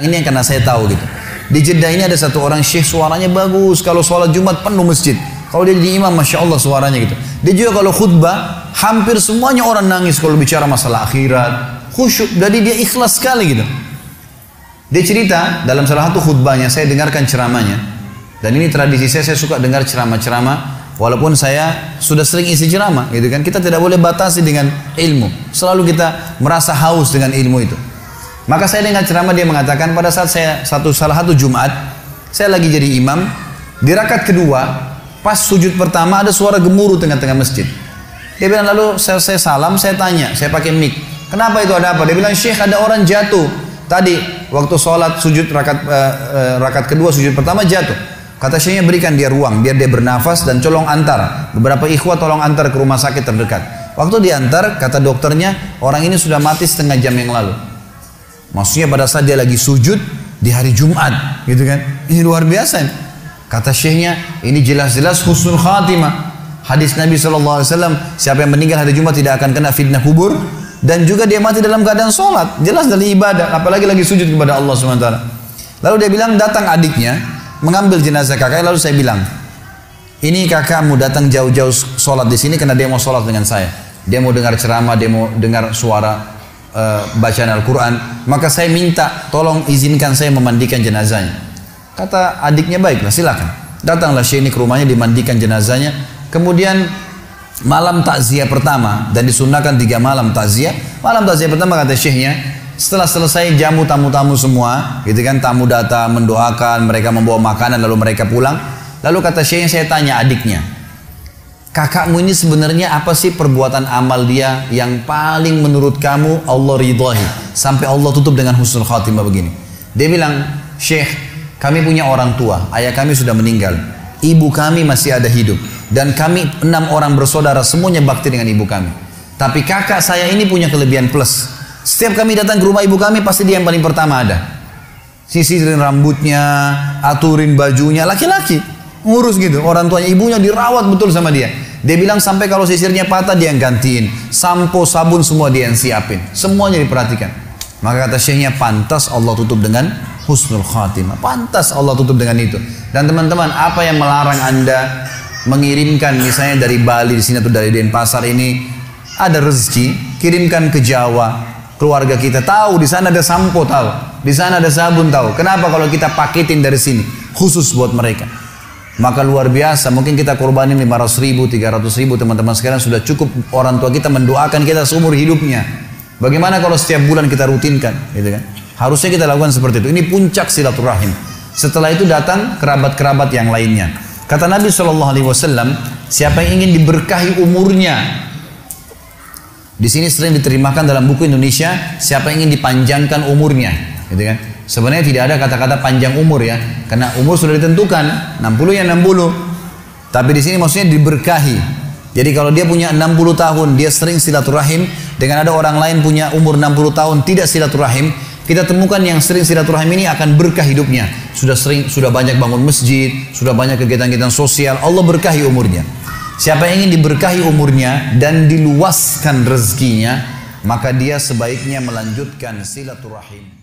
Ini yang karena saya tahu gitu. Di Jeddah ini ada satu orang syekh suaranya bagus. Kalau sholat Jumat penuh masjid. Kalau dia jadi imam, Masya Allah suaranya gitu. Dia juga kalau khutbah, hampir semuanya orang nangis kalau bicara masalah akhirat. Khusyuk, jadi dia ikhlas sekali gitu. Dia cerita dalam salah satu khutbahnya, saya dengarkan ceramahnya. Dan ini tradisi saya, saya suka dengar ceramah-ceramah. Walaupun saya sudah sering isi ceramah, gitu kan. Kita tidak boleh batasi dengan ilmu. Selalu kita merasa haus dengan ilmu itu. Maka saya dengar ceramah dia mengatakan pada saat saya satu salah satu Jumat, saya lagi jadi imam, di rakaat kedua, pas sujud pertama ada suara gemuruh tengah-tengah masjid. Dia bilang lalu saya, saya salam, saya tanya, saya pakai mic. Kenapa itu ada apa? Dia bilang Syekh ada orang jatuh. Tadi waktu sholat sujud rakaat uh, uh, rakaat kedua sujud pertama jatuh. Kata Syekhnya berikan dia ruang biar dia bernafas dan colong antar. Beberapa ikhwah tolong antar ke rumah sakit terdekat. Waktu diantar kata dokternya orang ini sudah mati setengah jam yang lalu. Maksudnya pada saat dia lagi sujud di hari Jumat, gitu kan? Ini luar biasa. Kata syekhnya, ini jelas-jelas husnul khatimah. Hadis Nabi SAW, siapa yang meninggal hari Jumat tidak akan kena fitnah kubur. Dan juga dia mati dalam keadaan sholat. Jelas dari ibadah, apalagi lagi sujud kepada Allah SWT. Lalu dia bilang, datang adiknya, mengambil jenazah kakaknya, lalu saya bilang, ini kakakmu datang jauh-jauh sholat di sini karena dia mau sholat dengan saya. Dia mau dengar ceramah, dia mau dengar suara uh, bacaan Al-Quran, maka saya minta tolong izinkan saya memandikan jenazahnya. Kata adiknya baiklah silakan. Datanglah Syekh ke rumahnya dimandikan jenazahnya. Kemudian malam takziah pertama dan disunahkan tiga malam takziah. Malam takziah pertama kata Syekhnya, setelah selesai jamu tamu-tamu semua, gitu kan tamu datang mendoakan, mereka membawa makanan lalu mereka pulang. Lalu kata Syekhnya saya tanya adiknya, Kakakmu ini sebenarnya apa sih perbuatan amal dia yang paling menurut kamu Allah ridhahi sampai Allah tutup dengan husnul khatimah begini. Dia bilang, "Syekh, kami punya orang tua, ayah kami sudah meninggal. Ibu kami masih ada hidup dan kami enam orang bersaudara semuanya bakti dengan ibu kami. Tapi kakak saya ini punya kelebihan plus. Setiap kami datang ke rumah ibu kami pasti dia yang paling pertama ada. Sisirin rambutnya, aturin bajunya, laki-laki ngurus gitu. Orang tuanya ibunya dirawat betul sama dia. Dia bilang sampai kalau sisirnya patah dia yang gantiin. Sampo sabun semua dia yang siapin. Semuanya diperhatikan. Maka kata syekhnya pantas Allah tutup dengan husnul khatimah. Pantas Allah tutup dengan itu. Dan teman-teman apa yang melarang anda mengirimkan misalnya dari Bali di sini atau dari Denpasar ini ada rezeki kirimkan ke Jawa keluarga kita tahu di sana ada sampo tahu di sana ada sabun tahu. Kenapa kalau kita paketin dari sini? Khusus buat mereka maka luar biasa mungkin kita korbanin 500 ribu 300 ribu teman-teman sekarang sudah cukup orang tua kita mendoakan kita seumur hidupnya. Bagaimana kalau setiap bulan kita rutinkan gitu kan? Harusnya kita lakukan seperti itu. Ini puncak silaturahim. Setelah itu datang kerabat-kerabat yang lainnya. Kata Nabi SAW siapa yang ingin diberkahi umurnya? Di sini sering diterjemahkan dalam buku Indonesia siapa yang ingin dipanjangkan umurnya? Gitu kan Sebenarnya tidak ada kata-kata panjang umur ya, karena umur sudah ditentukan 60 ya 60. Tapi di sini maksudnya diberkahi. Jadi kalau dia punya 60 tahun, dia sering silaturahim dengan ada orang lain punya umur 60 tahun tidak silaturahim, kita temukan yang sering silaturahim ini akan berkah hidupnya. Sudah sering sudah banyak bangun masjid, sudah banyak kegiatan-kegiatan sosial, Allah berkahi umurnya. Siapa yang ingin diberkahi umurnya dan diluaskan rezekinya, maka dia sebaiknya melanjutkan silaturahim.